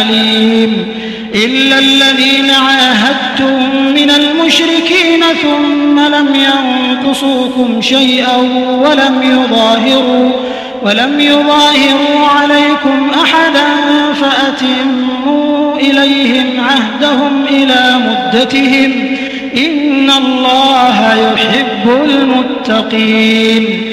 أليم. إلا الذين عاهدتم من المشركين ثم لم ينقصوكم شيئا ولم يظاهروا ولم يظاهروا عليكم أحدا فأتموا إليهم عهدهم إلى مدتهم. إن الله يحب المتقين.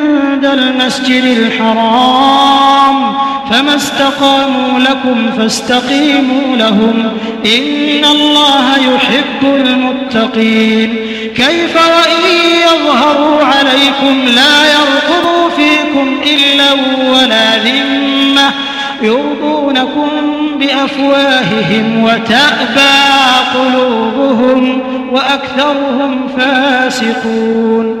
المسجد الحرام فما استقاموا لكم فاستقيموا لهم إن الله يحب المتقين. كيف وإن يظهروا عليكم لا يرقبوا فيكم إلا ولا ذمة يرضونكم بأفواههم وتأبى قلوبهم وأكثرهم فاسقون.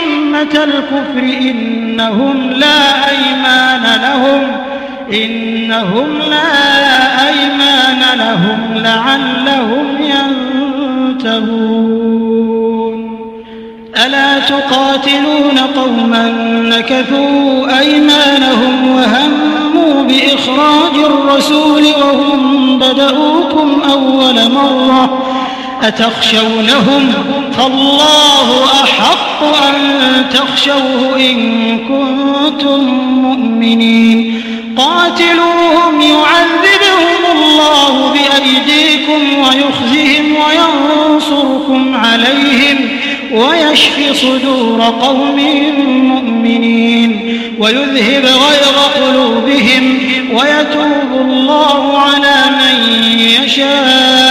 الكفر إنهم لا أيمان لهم. إنهم لا أيمان لهم لعلهم ينتهون. ألا تقاتلون قوما نكثوا أيمانهم وهموا بإخراج الرسول وهم بدؤوكم أول مرة. أتخشونهم فالله أحق أن تخشوه إن كنتم مؤمنين. قاتلوهم يعذبهم الله بأيديكم ويخزهم وينصركم عليهم ويشفي صدور قوم مؤمنين. ويذهب غير قلوبهم ويتوب الله على من يشاء.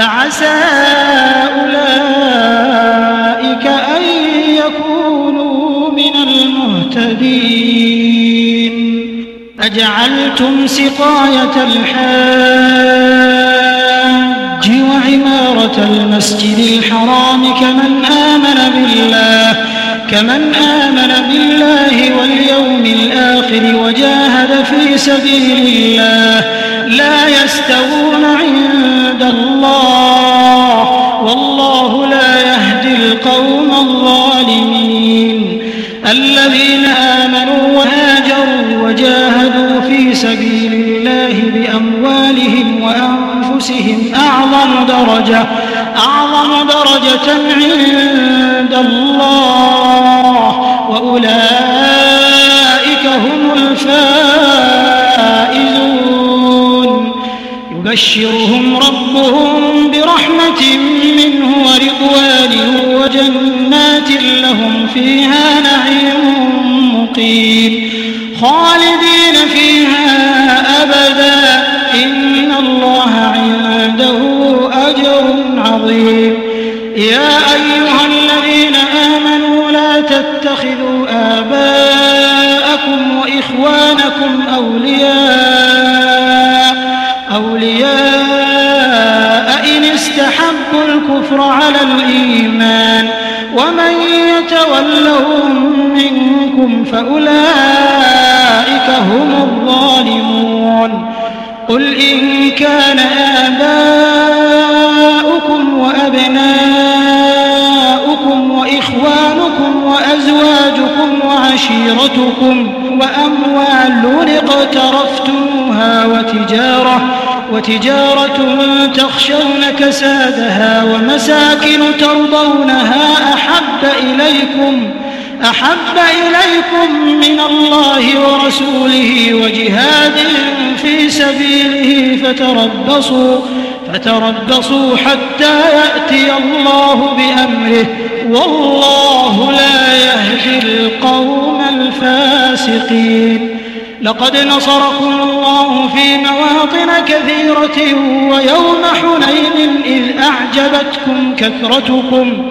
فعسى أولئك أن يكونوا من المهتدين. أجعلتم سقاية الحاج وعمارة المسجد الحرام كمن آمن بالله كمن آمن بالله واليوم الآخر وجاهد في سبيل الله. درجة أعظم درجة عند الله. وأولئك هم الفائزون. يبشرهم ربهم برحمة منه ورضوان وجنات لهم فيها نعيم مقيم. خالدين فيها أبدا. إن الله عنده عظيم يا أيها الذين آمنوا لا تتخذوا آباءكم وإخوانكم أولياء أولياء إن استحبوا الكفر على الإيمان. ومن يتولهم منكم فأولئك هم الظالمون. قل إن كان آباؤكم وأبناؤكم وإخوانكم وأزواجكم وعشيرتكم وأموال اقترفتموها وتجارة وتجارة تخشون كسادها ومساكن ترضونها أحب إليكم أحب إليكم من الله ورسوله وجهاد في سبيله فتربصوا فتربصوا حتى يأتي الله بأمره والله لا يهدي القوم الفاسقين. لقد نصركم الله في مواطن كثيرة ويوم حنين إذ أعجبتكم كثرتكم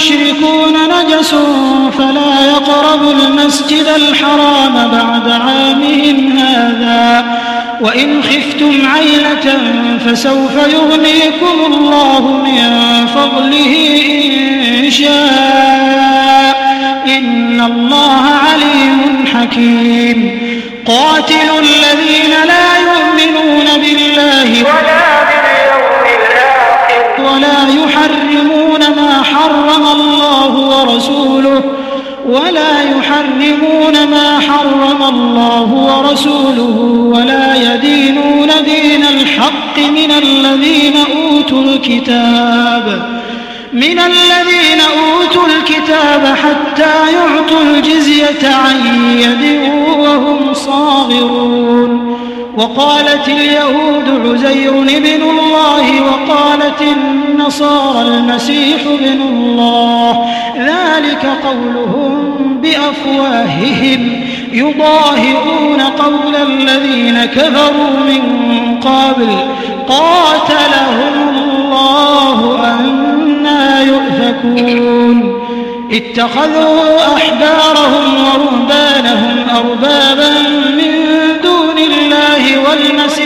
المشركون نجس فلا يقربوا المسجد الحرام بعد عامهم هذا. وإن خفتم عيلة فسوف يغنيكم الله من فضله إن شاء. إن الله عليم حكيم. قاتلوا الذين لا يؤمنون بالله ولا باليوم الآخر. ولا يحرمون حرم الله ورسوله ولا يحرمون ما حرم الله ورسوله ولا يدينون دين الحق من الذين أوتوا الكتاب من الذين أوتوا الكتاب حتى يعطوا الجزية عن يد وهم صاغرون وقالت اليهود عزير ابن الله وقالت النصارى المسيح ابن الله. ذلك قولهم بأفواههم. يضاهئون قول الذين كفروا من قبل. قاتلهم الله أنا يؤفكون. اتخذوا أحبارهم ورهبانهم أربابا من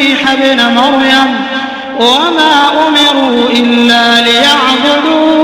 والمسيح ابن مريم وما أمروا إلا ليعبدوا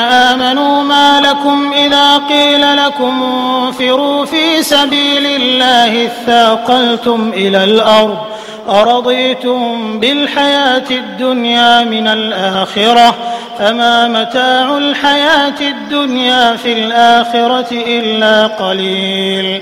لكم إذا قيل لكم انفروا في سبيل الله اثاقلتم إلى الأرض أرضيتم بالحياة الدنيا من الآخرة فما متاع الحياة الدنيا في الآخرة إلا قليل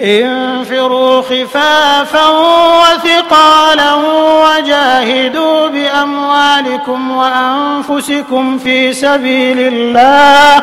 انفروا خفافا وثقالا وجاهدوا بأموالكم وأنفسكم في سبيل الله.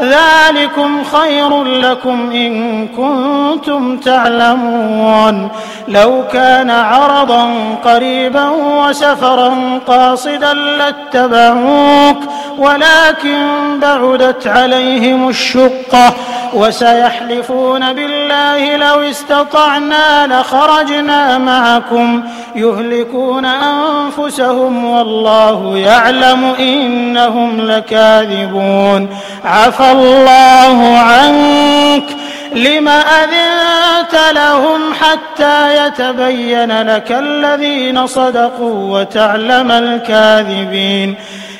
ذلكم خير لكم إن كنتم تعلمون. لو كان عرضا قريبا وسفرا قاصدا لاتبعوك ولكن بعدت عليهم الشقة وسيحلفون بالله لو استطعنا لخرجنا معكم يهلكون أنفسهم والله يعلم إنهم لكاذبون. عفى الله عنك. لم أذنت لهم حتى يتبين لك الذين صدقوا وتعلم الكاذبين.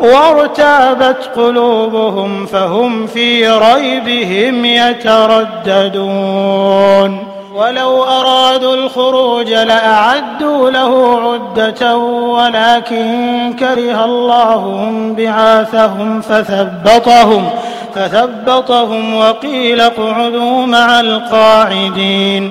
وارتابت قلوبهم فهم في ريبهم يترددون. ولو أرادوا الخروج لأعدوا له عدة ولكن كره الله بعاثهم فثبطهم فثبطهم وقيل اقعدوا مع القاعدين.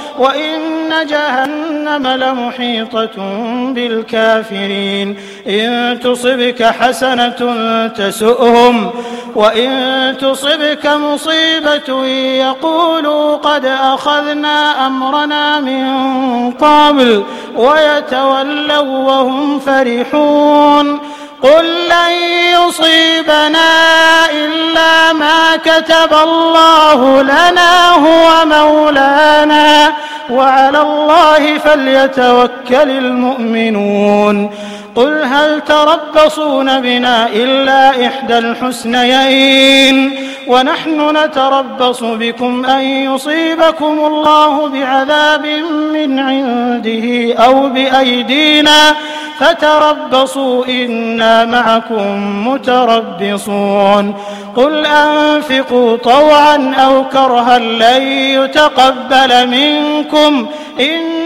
وإن جهنم لمحيطة بالكافرين. إن تصبك حسنة تسؤهم وإن تصبك مصيبة يقولوا قد أخذنا أمرنا من قبل ويتولوا وهم فرحون. قل لن يصيبنا إلا ما كتب الله لنا هو مولانا. وعلى الله فليتوكل المؤمنون. قل هل تربصون بنا إلا إحدى الحسنيين ونحن نتربص بكم أن يصيبكم الله بعذاب من عنده أو بأيدينا فتربصوا إنا معكم متربصون قل أنفقوا طوعا أو كرها لن يتقبل منكم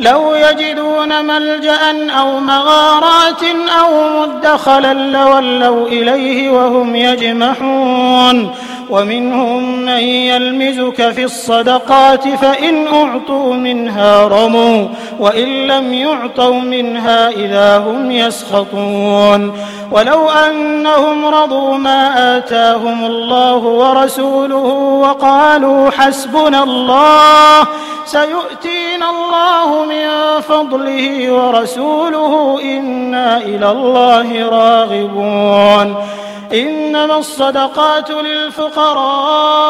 لو يجدون ملجأ أو مغارات أو مدخلا لولوا إليه وهم يجمحون. ومنهم من يلمزك في الصدقات فإن أعطوا منها رموا وإن لم يعطوا منها إذا هم يسخطون. ولو أنهم رضوا ما آتاهم الله ورسوله وقالوا حسبنا الله سيؤتينا الله من فضله ورسوله إنا إلى الله راغبون. إنما الصدقات للفقراء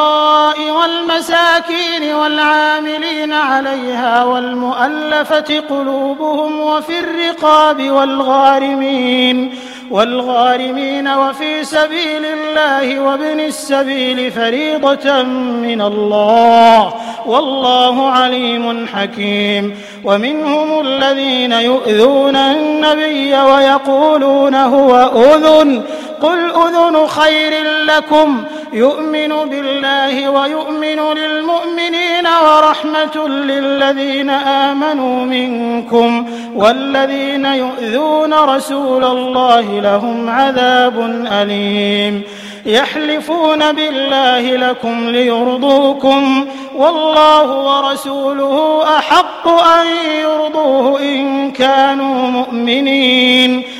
والمساكين والعاملين عليها والمؤلفة قلوبهم وفي الرقاب والغارمين والغارمين وفي سبيل الله وابن السبيل فريضة من الله والله عليم حكيم. ومنهم الذين يؤذون النبي ويقولون هو أذن قل أذن خير لكم يؤمن بالله ويؤمن للمؤمنين ورحمة للذين آمنوا منكم والذين يؤذون رسول الله لهم عذاب أليم يحلفون بالله لكم ليرضوكم والله ورسوله أحق أن يرضوه إن كانوا مؤمنين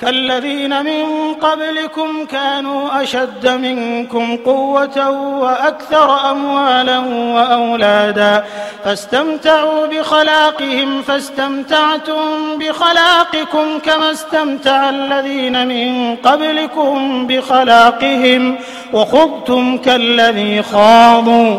كالذين من قبلكم كانوا أشد منكم قوة وأكثر أموالا وأولادا فاستمتعوا بخلاقهم فاستمتعتم بخلاقكم كما استمتع الذين من قبلكم بخلاقهم وخضتم كالذي خاضوا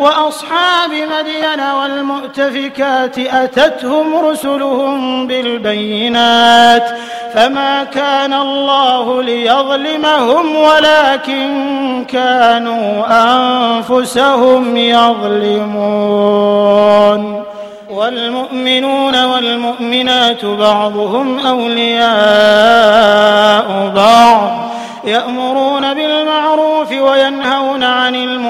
وأصحاب مدين والمؤتفكات أتتهم رسلهم بالبينات فما كان الله ليظلمهم ولكن كانوا أنفسهم يظلمون والمؤمنون والمؤمنات بعضهم أولياء بعض يأمرون بالمعروف وينهون عن المنكر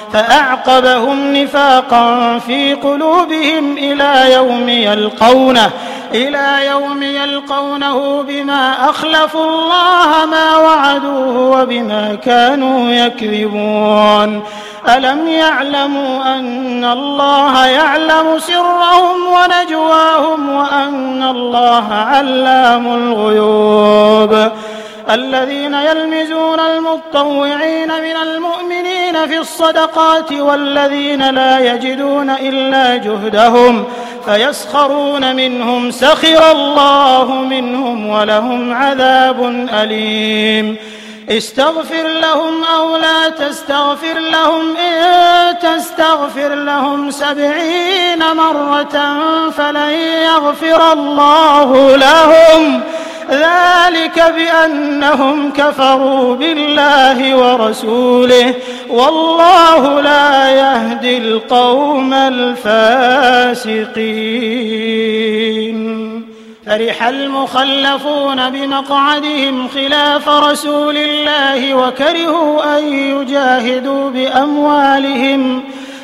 فأعقبهم نفاقا في قلوبهم إلى يوم يلقونه إلى يوم يلقونه بما أخلفوا الله ما وعدوه وبما كانوا يكذبون. ألم يعلموا أن الله يعلم سرهم ونجواهم وأن الله علام الغيوب. الذين يلمزون المطوعين من المؤمنين في الصدقات والذين لا يجدون إلا جهدهم فيسخرون منهم سخر الله منهم ولهم عذاب أليم. استغفر لهم أو لا تستغفر لهم إن تستغفر لهم سبعين مرة فلن يغفر الله لهم. ذلك بأنهم كفروا بالله ورسوله والله لا يهدي القوم الفاسقين. فرح المخلفون بمقعدهم خلاف رسول الله وكرهوا أن يجاهدوا بأموالهم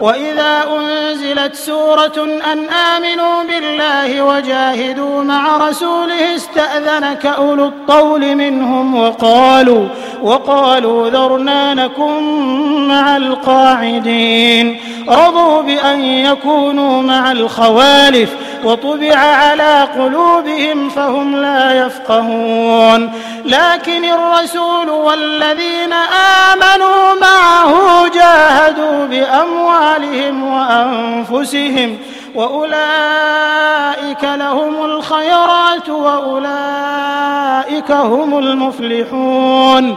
وإذا أنزلت سورة أن آمنوا بالله وجاهدوا مع رسوله استأذنك أولو الطول منهم وقالوا وقالوا ذرنا نكن مع القاعدين. رضوا بأن يكونوا مع الخوالف. وطبع على قلوبهم فهم لا يفقهون. لكن الرسول والذين آمنوا معه جاهدوا بأموالهم وأنفسهم وأولئك لهم الخيرات وأولئك هم المفلحون.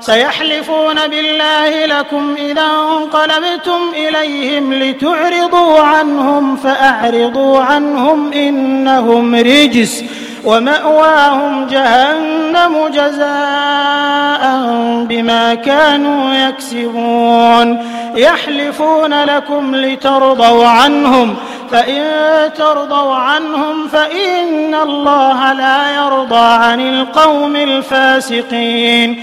سيحلفون بالله لكم إذا انقلبتم إليهم لتعرضوا عنهم فأعرضوا عنهم إنهم رجس ومأواهم جهنم جزاء بما كانوا يكسبون. يحلفون لكم لترضوا عنهم فإن ترضوا عنهم فإن الله لا يرضى عن القوم الفاسقين.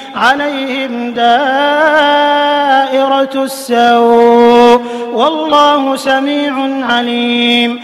عليهم دائرة السوء. والله سميع عليم.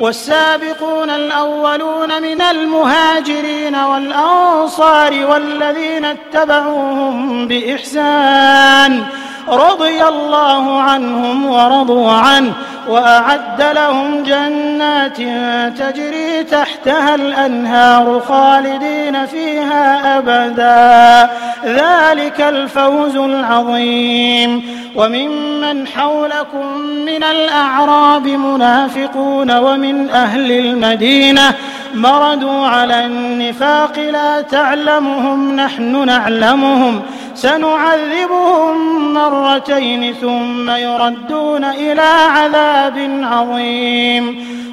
والسابقون الأولون من المهاجرين والأنصار والذين اتبعوهم بإحسان رضي الله عنهم ورضوا عنه وأعد لهم جنات تجري تحتها الأنهار خالدين فيها أبدا. ذلك الفوز العظيم. وممن حولكم من الأعراب منافقون ومن أهل المدينة مردوا على النفاق لا تعلمهم نحن نعلمهم. سنعذبهم مرتين ثم يردون إلى عذاب عظيم.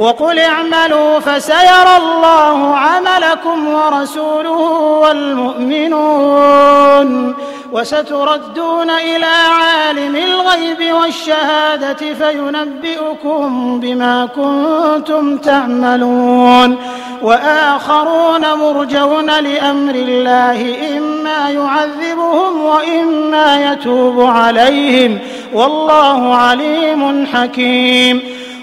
وقل اعملوا فسيرى الله عملكم ورسوله والمؤمنون وستردون إلى عالم الغيب والشهادة فينبئكم بما كنتم تعملون وآخرون مرجون لأمر الله إما يعذبهم وإما يتوب عليهم والله عليم حكيم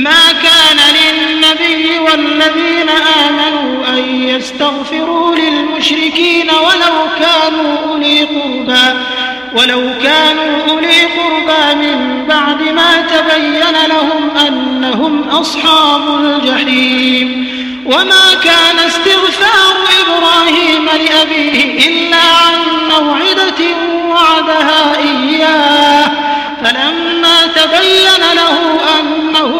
ما كان للنبي والذين آمنوا أن يستغفروا للمشركين ولو كانوا أولي قربى ولو كانوا أولي قربى من بعد ما تبين لهم أنهم أصحاب الجحيم. وما كان استغفار إبراهيم لأبيه إلا عن موعدة وعدها إياه فلما تبين له أنه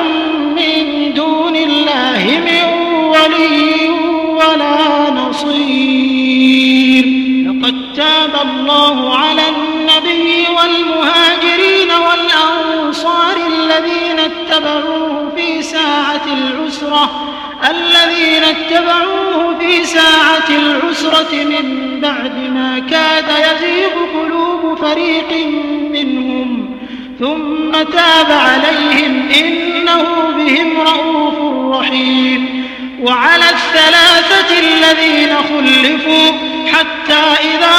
الله على النبي والمهاجرين والأنصار الذين اتبعوه في ساعة العسرة الذين اتبعوه في ساعة العسرة من بعد ما كاد يزيغ قلوب فريق منهم ثم تاب عليهم إنه بهم رؤوف رحيم. وعلى الثلاثة الذين خلفوا حتى إذا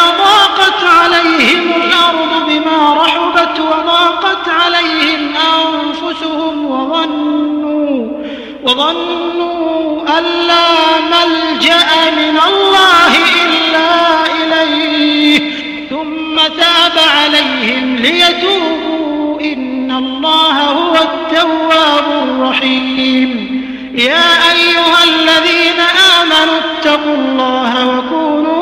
ضاقت عليهم الأرض بما رحبت وضاقت عليهم أنفسهم وظنوا وظنوا أن لا ملجأ من الله إلا إليه. ثم تاب عليهم ليتوبوا. إن الله هو التواب الرحيم. يا أيها الذين آمنوا اتقوا الله وكونوا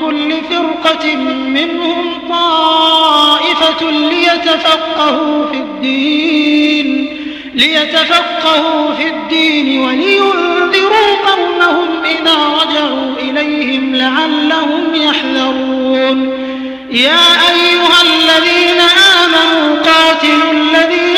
كل فرقة منهم طائفة ليتفقهوا في الدين ليتفقهوا في الدين ولينذروا قومهم إذا رجعوا إليهم لعلهم يحذرون. يا أيها الذين آمنوا قاتلوا الذين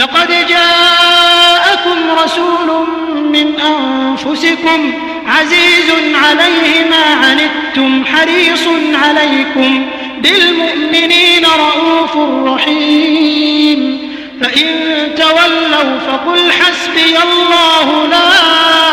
لقد جاءكم رسول من أنفسكم عزيز عليه ما عنتم حريص عليكم بالمؤمنين رؤوف رحيم. فإن تولوا فقل حسبي الله لا